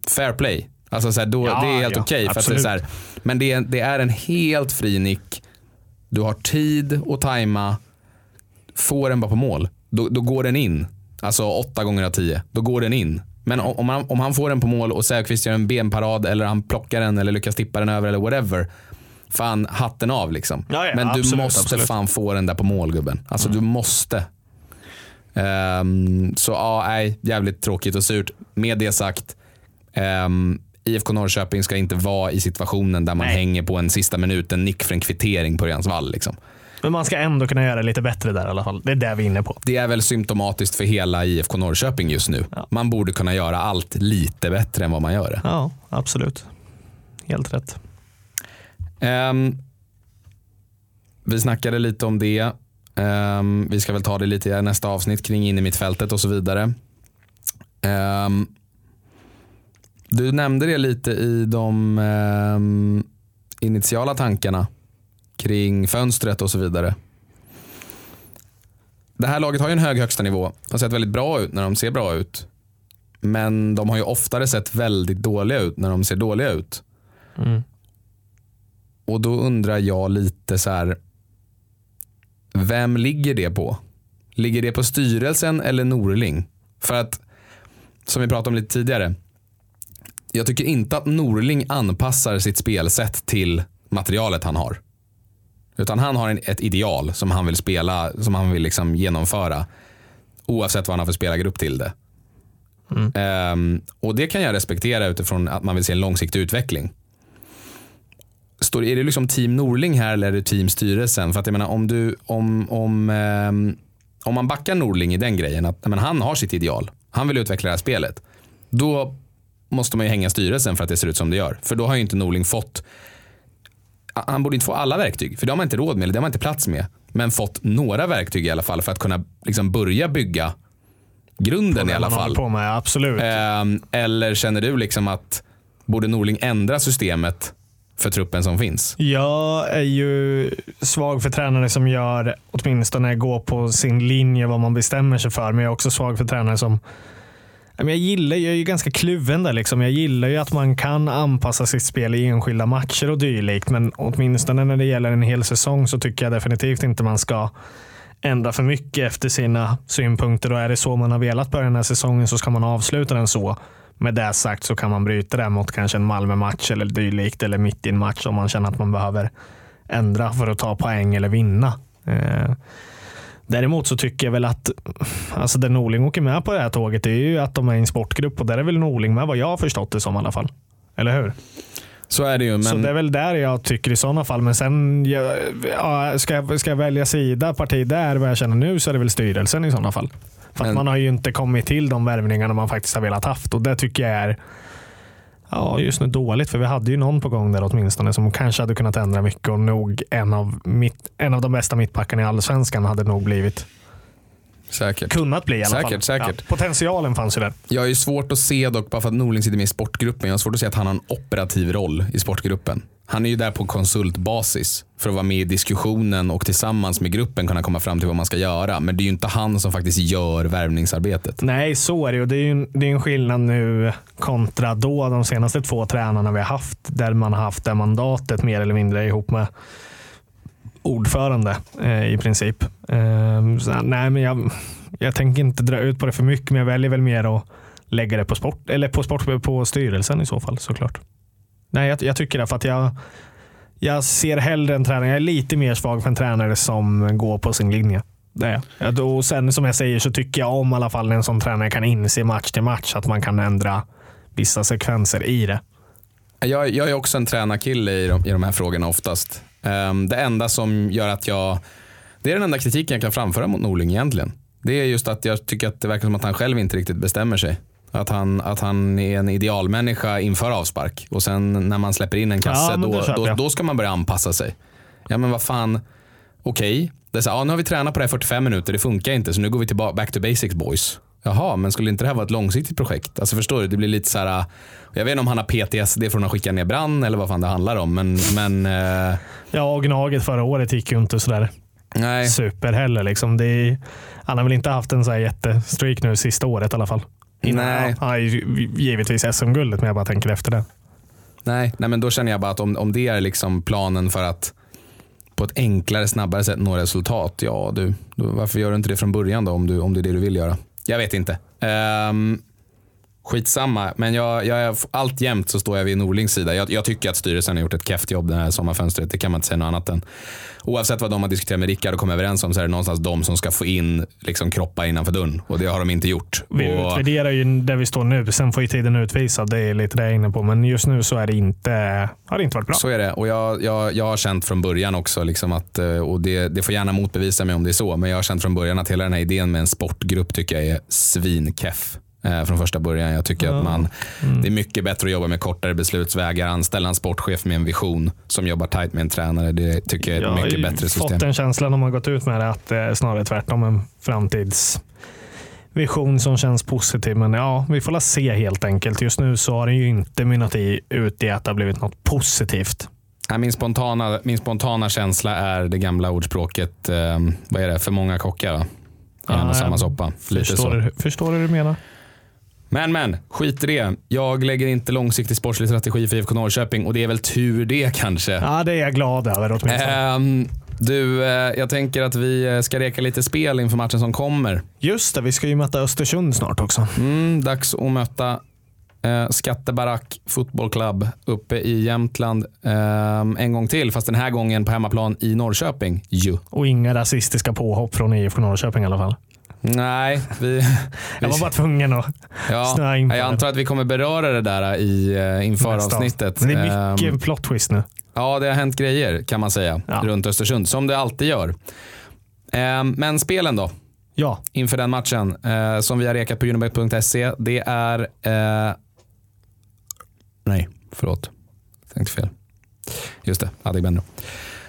Fair play. Alltså så här, då, Ja, det är helt ja, okej. för att det är absolut. så här, men det är, det är en helt fri nick. Du har tid att tajma. Får den bara på mål, då, då går den in. Alltså åtta gånger av tio. Då går den in. Men om, han, om han får den på mål och Säfqvist gör en benparad eller han plockar den eller lyckas tippa den över eller whatever. Fan, hatten av liksom. Ja, ja, Men du absolut, måste absolut. fan få den där på mål gubben. Alltså du måste. Ehm, så ja, nej, jävligt tråkigt och surt. Med det sagt, ehm, IFK Norrköping ska inte vara i situationen där man Nej. hänger på en sista minut, en nick för en kvittering på Örjansvall. Liksom. Men man ska ändå kunna göra lite bättre där i alla fall. Det är det vi är inne på. Det är väl symptomatiskt för hela IFK Norrköping just nu. Ja. Man borde kunna göra allt lite bättre än vad man gör det. Ja, absolut. Helt rätt. Ehm, vi snackade lite om det. Ehm, vi ska väl ta det lite i nästa avsnitt kring in i mittfältet och så vidare. Ehm, du nämnde det lite i de ehm, initiala tankarna kring fönstret och så vidare. Det här laget har ju en hög högsta nivå. De har sett väldigt bra ut när de ser bra ut. Men de har ju oftare sett väldigt dåliga ut när de ser dåliga ut. Mm. Och då undrar jag lite så här. Vem ligger det på? Ligger det på styrelsen eller Norling? För att, som vi pratade om lite tidigare. Jag tycker inte att Norling anpassar sitt spelsätt till materialet han har. Utan han har en, ett ideal som han vill spela, som han vill liksom genomföra. Oavsett vad han har för spelargrupp till det. Ehm, och det kan jag respektera utifrån att man vill se en långsiktig utveckling står, är det liksom team Norling här eller är det team styrelsen? För att jag menar om du, om, om, ehm, om man backar Norling i den grejen, att men han har sitt ideal. Han vill utveckla det här spelet. Då måste man ju hänga styrelsen för att det ser ut som det gör. För då har ju inte Norling fått, han borde inte få alla verktyg, för det har man inte råd med, eller det har man inte plats med. Men fått några verktyg i alla fall för att kunna liksom börja bygga grunden i alla fall. På med, absolut. Ehm, eller känner du liksom att borde Norling ändra systemet för truppen som finns? Jag är ju svag för tränare som gör, åtminstone går på sin linje vad man bestämmer sig för. Men jag är också svag för tränare som jag gillar, jag är ju ganska kluven där. Liksom. Jag gillar ju att man kan anpassa sitt spel i enskilda matcher och dylikt. Men åtminstone när det gäller en hel säsong så tycker jag definitivt inte man ska ändra för mycket efter sina synpunkter. Och är det så man har velat börja den här säsongen så ska man avsluta den så. Med det sagt så kan man bryta det mot kanske en Malmö-match eller dylikt eller mitt i en match om man känner att man behöver ändra för att ta poäng eller vinna. Eh, Däremot så tycker jag väl att alltså där Norling åker med på det här tåget det är ju att de är i en sportgrupp och där är väl Norling med vad jag har förstått det som i alla fall. Eller hur? Så är det ju. Så Men det är väl där jag tycker i sådana fall. Men sen ja, ska, jag, ska jag välja sida, parti där, vad jag känner nu, så är det väl styrelsen i sådana fall. För att Men- man har ju inte kommit till de värvningarna man faktiskt har velat haft och det tycker jag är Ja, just nu dåligt, för vi hade ju någon på gång där åtminstone som kanske hade kunnat ändra mycket och nog en av, mitt, en av de bästa mittbackarna i allsvenskan hade nog blivit säkert. kunnat bli i alla Säkert, fall. säkert. Ja, potentialen fanns ju där. Jag ju svårt att se dock, bara för att Norling sitter med i sportgruppen, jag har svårt att se att han har en operativ roll i sportgruppen. Han är ju där på konsultbasis för att vara med i diskussionen och tillsammans med gruppen kunna komma fram till vad man ska göra. Men det är ju inte han som faktiskt gör värvningsarbetet. Nej, så är det ju. Det är ju en, det är en skillnad nu kontra då de senaste två tränarna vi har haft. Där man har haft det mandatet mer eller mindre ihop med ordförande eh, i princip. Eh, så, nej, men jag, jag tänker inte dra ut på det för mycket, men jag väljer väl mer att lägga det på sport eller på, sport, på styrelsen i så fall såklart. Nej, jag, jag tycker det för att jag, jag ser hellre en tränare. Jag är lite mer svag för en tränare som går på sin linje. Det är jag. ja, då, och Sen som jag säger så tycker jag om i alla fall när en sån tränare kan inse match till match att man kan ändra vissa sekvenser i det. Jag, jag är också en tränarkille i de, i de här frågorna oftast. Um, det enda som gör att jag, det är den enda kritiken jag kan framföra mot Norling egentligen. Det är just att jag tycker att det verkar som att han själv inte riktigt bestämmer sig. Att han, att han är en idealmänniska inför avspark och sen när man släpper in en kasse Ja, då, då, då ska man börja anpassa sig. Ja men vad fan, okej. Det är så här, ja, nu har vi tränat på det här 45 minuter, det funkar inte så nu går vi tillbaka back to basics boys. jaha, men skulle inte det här vara ett långsiktigt projekt? Alltså förstår du, det blir lite så här, jag vet inte om han har PTSD från att skicka ner brand eller vad fan det handlar om. Men, men eh, Ja, och Gnaget förra året gick ju inte sådär nej. super heller. Liksom. Det är, han har väl inte haft en så här jättestreak nu sista året i alla fall. Nej. Han givetvis SM-guldet, men jag bara tänker efter det. Nej, nej, men då känner jag bara att om, om det är liksom planen för att på ett enklare, snabbare sätt nå resultat, ja du, varför gör du inte det från början då om, du, om det är det du vill göra? Jag vet inte. Um, skitsamma, men jag, jag alltjämt så står jag vid Norlings sida. Jag, jag tycker att styrelsen har gjort ett keft jobb det här sommarfönstret. Det kan man inte säga något annat än. Oavsett vad de har diskuterat med Rickard och kommit överens om så är det någonstans de som ska få in liksom, kroppar innanför dörren. Och det har de inte gjort. Vi och, utvärderar ju där vi står nu. Sen får ju tiden utvisa. Det är lite det jag är inne på. Men just nu så är det inte, har det inte varit bra. Så är det. Och jag, jag, jag har känt från början också, liksom att, eh, och det, det får gärna motbevisa mig om det är så, men jag har känt från början att hela den här idén med en sportgrupp tycker jag är svinkeff eh, från första början. Jag tycker Ja. att man, Mm. det är mycket bättre att jobba med kortare beslutsvägar, anställa en sportchef med en vision som jobbar tajt med en tränare. Det tycker jag är ett Jag har mycket bättre system. fått den känslan när man gått ut med det att det är snarare tvärtom en framtidsvision som känns positiv. Men ja, vi får la se helt enkelt. Just nu så har den ju inte mynnat ut i att det har blivit något positivt. Min, spontana, min spontana känsla är det gamla ordspråket, eh, vad är det, för många kockar va? I en Ja, och samma jag soppa. Lite Förstår, så. du, förstår du hur du menar? Men men, skit i det. Jag lägger inte långsiktig sportslig strategi för IFK Norrköping och det är väl tur det kanske. Ja, det är jag glad över åtminstone. Ehm, du, eh, jag tänker att vi eh, ska reka lite spel inför matchen som kommer. Just det, vi ska ju möta Östersund snart också. Mm, dags att möta eh, Skattebarack Football Club uppe i Jämtland ehm, en gång till, fast den här gången på hemmaplan i Norrköping. Ju. Och inga rasistiska påhopp från IFK Norrköping i alla fall. Nej, vi, Jag var bara tvungen att ja, snöa in på jag antar att vi kommer beröra det där i, eh, inför nästa avsnittet. Men det är mycket Ehm, plot twist nu. Ja, det har hänt grejer kan man säga Ja. runt Östersund, som det alltid gör. Ehm, Men spelen då, Ja, inför den matchen, eh, som vi har rekat på unibet.se, det är... Eh, nej, förlåt. Tänkte fel. Just det, Adegbenro.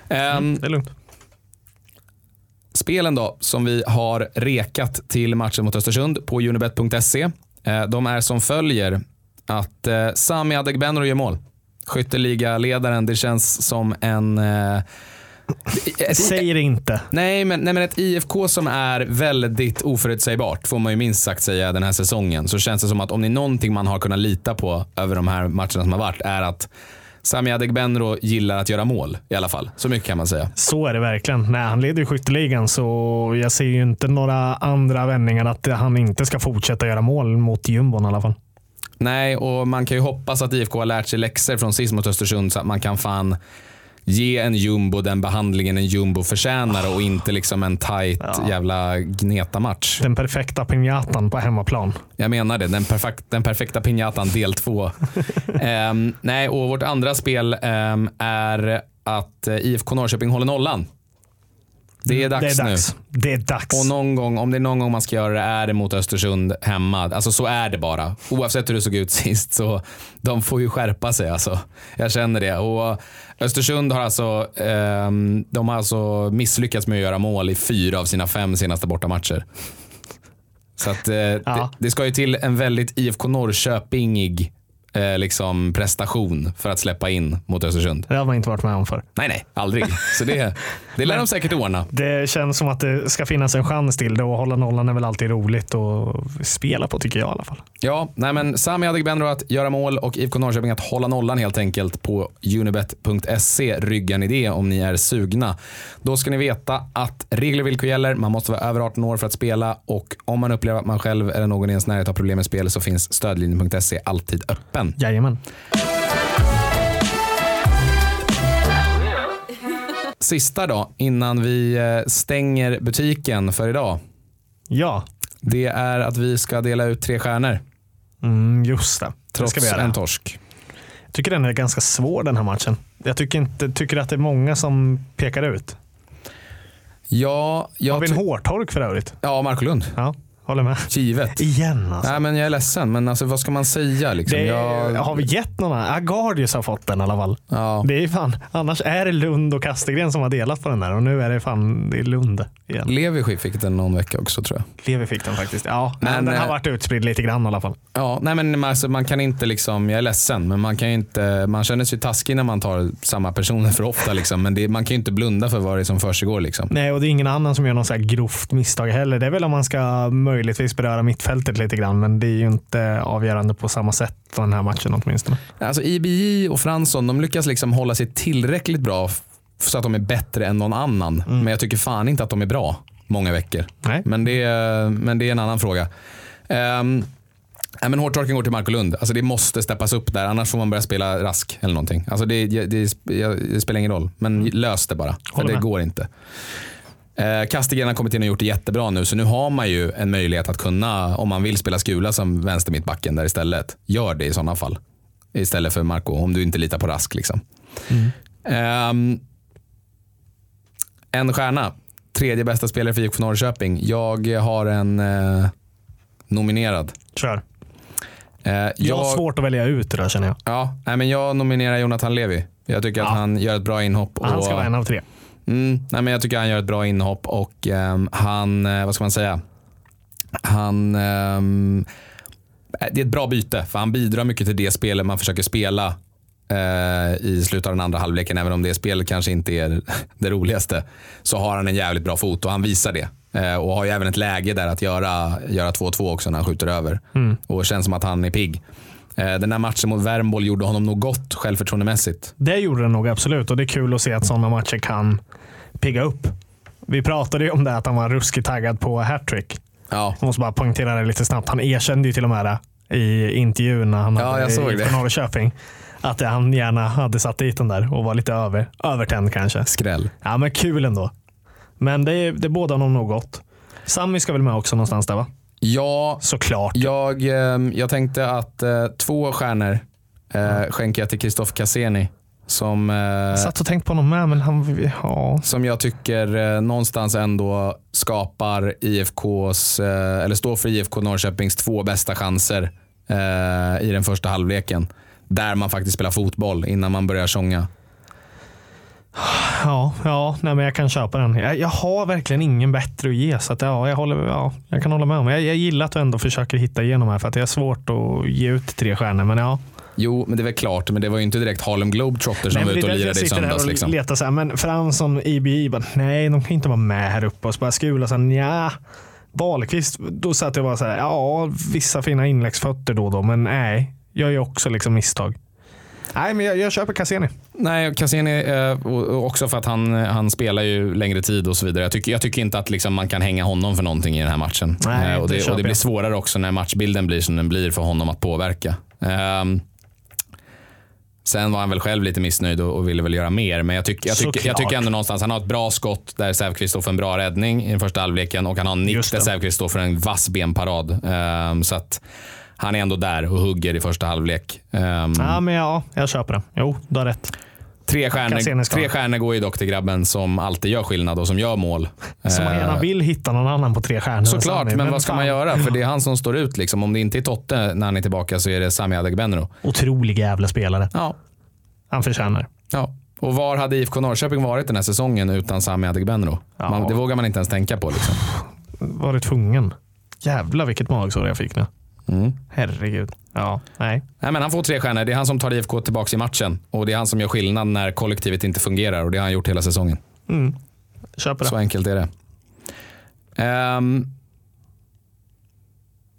Ehm, det är lugnt. Spelen då, som vi har rekat till matchen mot Östersund på unibet.se. Eh, de är som följer att eh, Sami Adegbenro gör mål. Skytteligaledaren, det känns som en... Eh, ett, Säg det inte. nej, men, nej, men ett IFK som är väldigt oförutsägbart, får man ju minst sagt säga den här säsongen, så känns det som att om det är någonting man har kunnat lita på över de här matcherna som har varit, är att Sami Adegbenro gillar att göra mål i alla fall. Så mycket kan man säga. Så är det verkligen. Nej, han leder ju skytteligan så jag ser ju inte några andra vändningar att han inte ska fortsätta göra mål mot jumbon i alla fall. Nej, och man kan ju hoppas att IFK har lärt sig läxor från sist mot Östersund så att man kan fan ge en jumbo den behandlingen en jumbo förtjänar och inte liksom en tight Ja. jävla gneta-match. Den perfekta pinjatan på hemmaplan. Jag menar det, den, perfekt, den perfekta pinjatan del två. Ehm, nej, och vårt andra spel ehm, är att eh, IFK Norrköping håller nollan. Det är dags, det är nu. dags. Det är dags. Och någon gång, om det är någon gång man ska göra det, är det mot Östersund hemma. Alltså så är det bara. Oavsett hur det såg ut sist så de får ju skärpa sig alltså. Jag känner det. Och Östersund har alltså, ehm, de har alltså misslyckats med att göra mål i fyra av sina fem senaste bortamatcher. Så att, eh, det, det ska ju till en väldigt IFK Norrköpingig eh, liksom prestation för att släppa in mot Östersund. Det har man inte varit med om för. Nej, nej, aldrig. Så det, det lär de säkert ordna. Det känns som att det ska finnas en chans till det och hålla nollan är väl alltid roligt att spela på tycker jag i alla fall. Ja, nej men Sami Adegbenro att göra mål och IFK Norrköping att hålla nollan helt enkelt på unibet.se. Ryggar ni det om ni är sugna. Då ska ni veta att regler och villkor gäller. Man måste vara över 18 år för att spela och om man upplever att man själv eller någon i ens närhet har problem med spel så finns stödlinjen.se alltid öppen. Jajamän. Sista då, innan vi eh, stänger butiken för idag. Ja, Det är att vi ska dela ut tre stjärnor. mm, just det. det Trots ska vi en torsk. Jag tycker den är ganska svår den här matchen. Jag tycker, inte, tycker att det är många som pekar ut. Ja, Har vi en hårtork för övrigt? ja, Marko Lund. Ja. Håller med. Givet. Igen alltså. Nej, men jag är ledsen, men alltså, vad ska man säga? Liksom? Det, jag, Har vi gett några? Agardius har fått den i alla fall. ja. Det är fan, annars är det Lund och Kastegren som har delat på den där och nu är det fan det är Lund igen. Levi fick den någon vecka också tror jag. Levi fick den faktiskt. Ja, Men, men, den har eh, varit utspridd lite grann i alla fall. Ja, nej men alltså, man kan inte liksom, jag är ledsen, men man kan inte, man känner sig taskig när man tar samma personer för ofta liksom. Men det, man kan ju inte blunda för vad det är som försiggår liksom. Nej, och det är ingen annan som gör någon så här grovt misstag heller. Det är väl om man ska möjligtvis beröra mittfältet lite grann, men det är ju inte avgörande på samma sätt den här matchen åtminstone. Alltså IBJ och Fransson, de lyckas liksom hålla sig tillräckligt bra så att de är bättre än någon annan. Men jag tycker fan inte att de är bra många veckor. Nej. Men det är, men det är en annan fråga. Um, Nej, men hårtorken går till Marco Lund. Alltså det måste steppas upp där, annars får man börja spela rask eller någonting. Alltså det, det, det, det spelar ingen roll, men lös det bara. För det går inte. Eh, Kastegren har kommit in och gjort det jättebra nu, så nu har man ju en möjlighet att kunna, om man vill spela Skula som vänstermittbacken där istället, gör det i sådana fall. Istället för Marco, om du inte litar på Rask. Liksom. Ehm, en stjärna, tredje bästa spelare för IFK Norrköping. Jag har en eh, nominerad. Kör. Eh, Jag har jag, svårt att välja ut det där känner jag. ja, nej, men jag nominerar Jonathan Levi. Jag tycker att Ja. han gör ett bra inhopp. Han och- ska vara en av tre. Mm, nej, men jag tycker han gör ett bra inhopp och ehm, han, eh, vad ska man säga? Han, ehm, det är ett bra byte för han bidrar mycket till det spelet man försöker spela eh, i slutet av den andra halvleken. Även om det spelet kanske inte är det roligaste så har han en jävligt bra fot och han visar det. Eh, och har ju även ett läge där att göra göra 2-2 också när han skjuter över. Och känns som att han är pigg. Eh, den där matchen mot Värmboll gjorde honom nog gott självförtroendemässigt. Det gjorde den nog absolut och det är kul att se att sådana matcher kan pigga upp. Vi pratade ju om det att han var ruskigt taggad på hattrick. Ja, Jag måste bara poängtera det lite snabbt. Han erkände ju till och med det i intervjun när han Ja, jag i det. Norrköping. Att han gärna hade satt dit den där och var lite över, övertänd kanske. skräll. Ja, men kul ändå. Men det, det båda honom nog gott. Sammy ska väl med också någonstans där va? Ja, Såklart. Jag, eh, jag tänkte att eh, två stjärnor eh, skänker jag till Christoph Cassini. Som, eh, Jag satt och tänkte på honom med, men han... Ja. som jag tycker eh, någonstans ändå skapar IFKs, eh, eller står för IFK Norrköpings två bästa chanser eh, i den första halvleken. Där man faktiskt spelar fotboll innan man börjar sjunga. Ja, ja nej, men jag kan köpa den. Jag, jag har verkligen ingen bättre att ge. Så att, ja, jag, håller, ja, jag kan hålla med om. Jag, jag gillar att du ändå försöker hitta igenom här för att det är svårt att ge ut tre stjärnor. Men ja, Jo, men det är väl klart, men det var ju inte direkt Harlem Globetrotters som Nej, var ute och lirade i söndags. och Liksom. letar så här, men Fransson, IBI, bara, nej de kan inte vara med här uppe. Och så bara Skula, så nja. Wahlqvist, då satt jag bara så här, ja vissa fina inläggsfötter då och då, men nej. Jag gör också liksom misstag. Nej, men jag, jag köper Cassini. Nej, Cassini, eh, också för att han, han spelar ju längre tid och så vidare. Jag tycker, jag tycker inte att liksom man kan hänga honom för någonting i den här matchen. Nej, Eh, och, det det, och det blir svårare också när matchbilden blir som den blir för honom att påverka. Ehm, sen var han väl själv lite missnöjd och, ville väl göra mer. Men jag, tycker jag, tycker, jag tycker ändå någonstans, han har ett bra skott där Säfqvist står för en bra räddning i den första halvleken och han har en nick där. Säfqvist står för en vass benparad. Ehm, så att han är ändå där och hugger i första halvlek. Ehm, Ja, men ja, jag köper det. Jo, du har rätt. Tre stjärnor, tre stjärnor går ju dock till grabben som alltid gör skillnad och som gör mål. Så man gärna Eh, vill hitta någon annan på tre stjärnor. Såklart, Sami, men vad ska fan, man göra? För det är han som står ut. Liksom. Om det inte är Totte när han är tillbaka så är det Sami Adegbenro. Otrolig jävla spelare. Ja. Han förtjänar. ja. Och var hade IFK Norrköping varit den här säsongen utan Sami Adegbenro? Ja. Man, det vågar man inte ens tänka på. Liksom. Varit tvungen. Jävlar vilket magsår jag fick nu. Mm. Herregud. Ja, nej. Nej, men han får tre stjärnor. Det är han som tar IFK tillbaka i matchen. Och det är han som gör skillnad när kollektivet inte fungerar. Och det har han gjort hela säsongen. Mm. Köper det. Så enkelt är det. Ehm,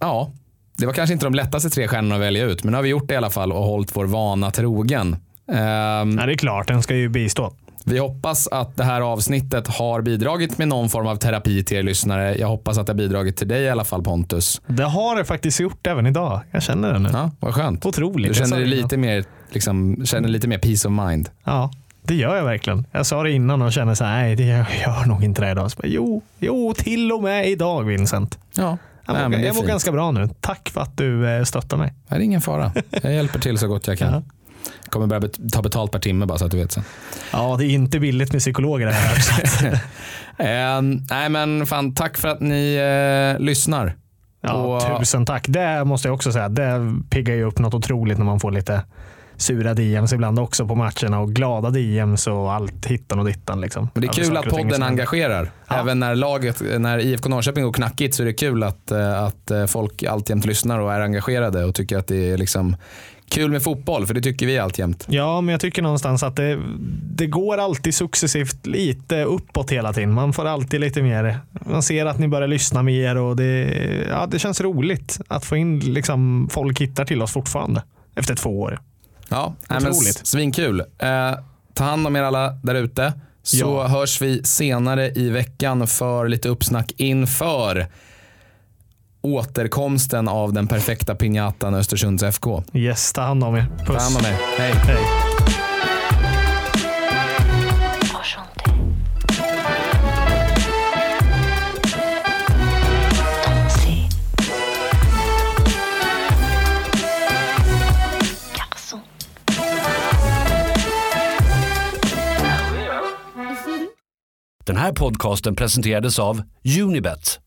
ja, det var kanske inte de lättaste tre stjärnorna att välja ut, men nu har vi gjort det i alla fall och hållit vår vana trogen. Ehm, Ja, det är klart, den ska ju bistå. Vi hoppas att det här avsnittet har bidragit med någon form av terapi till er lyssnare. Jag hoppas att det har bidragit till dig i alla fall Pontus. Det har det faktiskt gjort även idag. Jag känner det nu. Ja, vad skönt. Otroligt. Du känner dig lite mer, liksom, känner lite mer peace of mind. Ja, det gör jag verkligen. Jag sa det innan och kände så här, nej, det jag gör nog inte det idag. Så jo, jo, till och med idag Vincent. Ja, Jag Nej, mår, jag mår ganska bra nu. Tack för att du eh, stöttar mig. Det är ingen fara. Jag hjälper till så gott jag kan. Kommer börja bet- ta betalt per timme bara så att du vet sen. Ja, det är inte billigt med psykologer det här. så att- Eh, nej men fan, tack för att ni eh, lyssnar. Ja, Och- tusen tack. Det måste jag också säga. Det piggar ju upp något otroligt när man får lite sura DMs ibland också på matcherna och glada DMs och allt hittan och dittan. Liksom. Men det är kul att podden engagerar. Ja. Även när, laget, när IFK Norrköping går knackigt så är det kul att, eh, att eh, folk alltjämt lyssnar och är engagerade och tycker att det är liksom kul med fotboll, för det tycker vi alltjämt. Ja, men jag tycker någonstans att det, det går alltid successivt lite uppåt hela tiden. Man får alltid lite mer. Man ser att ni börjar lyssna mer och det, ja, det känns roligt att få in liksom, folk hittar till oss fortfarande efter två år. Ja, Otroligt. svinkul. Eh, ta hand om er alla där ute. Så Ja. hörs vi senare i veckan för lite uppsnack inför återkomsten av den perfekta pinjatan Östersunds FK. Yes, ta hand om er. Ta Puss. hand om er. Hej. Hej. Den här podcasten presenterades av Unibet,